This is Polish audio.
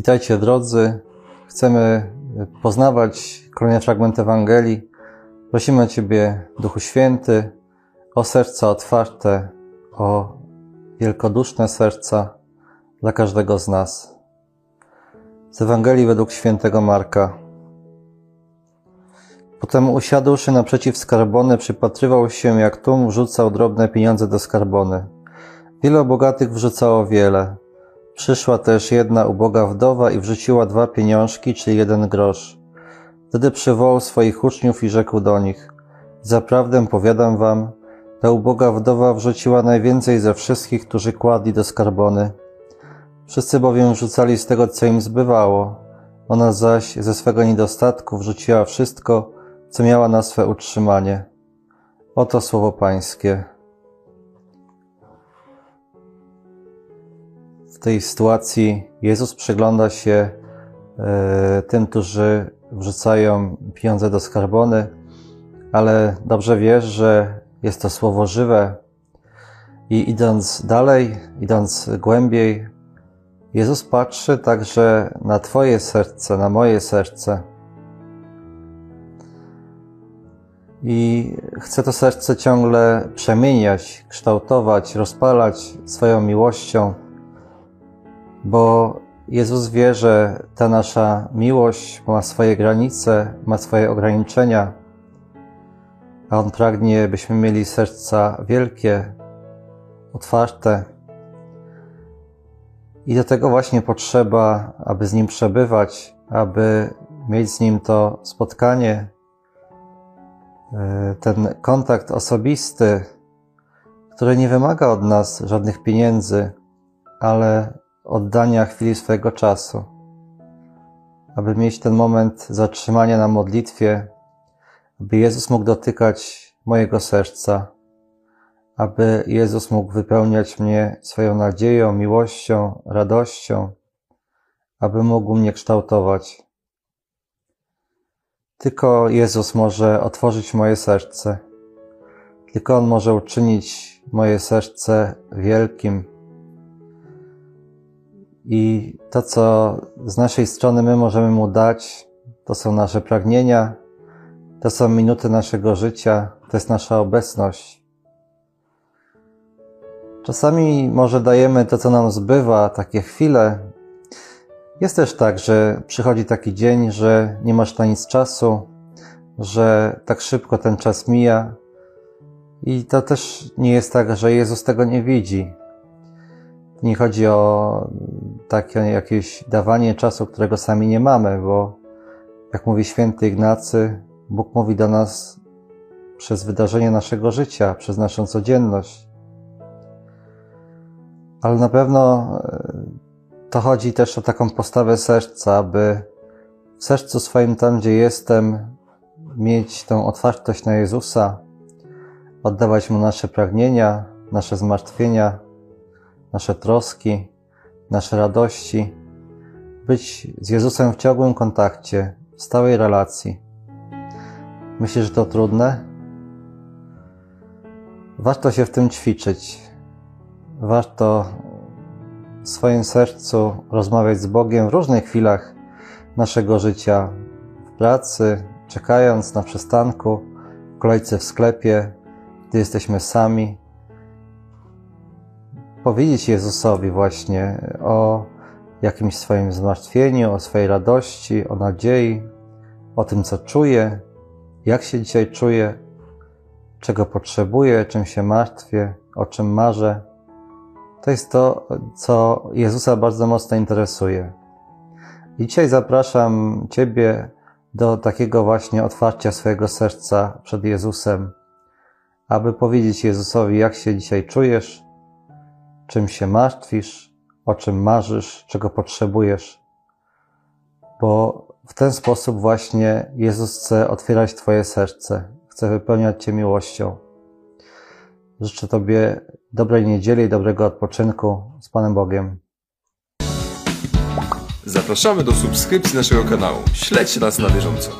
Witajcie drodzy. Chcemy poznawać kolejny fragment Ewangelii. Prosimy Ciebie, Duchu Święty, o serca otwarte, o wielkoduszne serca dla każdego z nas. Z Ewangelii według świętego Marka. Potem usiadłszy naprzeciw skarbony, przypatrywał się, jak tłum wrzucał drobne pieniądze do skarbony. Wielu bogatych wrzucało wiele. Przyszła też jedna uboga wdowa i wrzuciła dwa pieniążki, czyli jeden grosz. Wtedy przywołał swoich uczniów i rzekł do nich: Zaprawdę powiadam wam, ta uboga wdowa wrzuciła najwięcej ze wszystkich, którzy kładli do skarbony. Wszyscy bowiem rzucali z tego, co im zbywało. Ona zaś ze swego niedostatku wrzuciła wszystko, co miała na swe utrzymanie. Oto słowo Pańskie. W tej sytuacji Jezus przygląda się e, tym, którzy wrzucają pieniądze do skarbony, ale dobrze wiesz, że jest to słowo żywe. I idąc dalej, idąc głębiej, Jezus patrzy także na Twoje serce, na moje serce. I chce to serce ciągle przemieniać, kształtować, rozpalać swoją miłością, bo Jezus wie, że ta nasza miłość ma swoje granice, ma swoje ograniczenia, a On pragnie, byśmy mieli serca wielkie, otwarte. I do tego właśnie potrzeba, aby z Nim przebywać, aby mieć z Nim to spotkanie, e, ten kontakt osobisty, który nie wymaga od nas żadnych pieniędzy, ale oddania chwili swojego czasu, aby mieć ten moment zatrzymania na modlitwie, aby Jezus mógł dotykać mojego serca, aby Jezus mógł wypełniać mnie swoją nadzieją, miłością, radością, aby mógł mnie kształtować. Tylko Jezus może otworzyć moje serce. Tylko On może uczynić moje serce wielkim. I to, co z naszej strony my możemy Mu dać, to są nasze pragnienia, to są minuty naszego życia, to jest nasza obecność. Czasami może dajemy to, co nam zbywa, takie chwile. Jest też tak, że przychodzi taki dzień, że nie masz na nic czasu, że tak szybko ten czas mija. I to też nie jest tak, że Jezus tego nie widzi. Nie chodzi o takie jakieś dawanie czasu, którego sami nie mamy, bo jak mówi święty Ignacy, Bóg mówi do nas przez wydarzenie naszego życia, przez naszą codzienność. Ale na pewno e, to chodzi też o taką postawę serca, aby w sercu swoim, tam gdzie jestem, mieć tą otwartość na Jezusa, oddawać Mu nasze pragnienia, nasze zmartwienia, nasze troski, nasze radości, być z Jezusem w ciągłym kontakcie, w stałej relacji. Myślisz, że to trudne? Warto się w tym ćwiczyć. Warto w swoim sercu rozmawiać z Bogiem w różnych chwilach naszego życia, w pracy, czekając na przystanku, w kolejce w sklepie, gdy jesteśmy sami. Powiedzieć Jezusowi właśnie o jakimś swoim zmartwieniu, o swojej radości, o nadziei, o tym, co czuję, jak się dzisiaj czuję, czego potrzebuję, czym się martwię, o czym marzę. To jest to, co Jezusa bardzo mocno interesuje. I dzisiaj zapraszam Ciebie do takiego właśnie otwarcia swojego serca przed Jezusem, aby powiedzieć Jezusowi, jak się dzisiaj czujesz, czym się martwisz, o czym marzysz, czego potrzebujesz. Bo w ten sposób właśnie Jezus chce otwierać Twoje serce, chce wypełniać Cię miłością. Życzę Tobie dobrej niedzieli i dobrego odpoczynku z Panem Bogiem. Zapraszamy do subskrypcji naszego kanału. Śledźcie nas na bieżąco.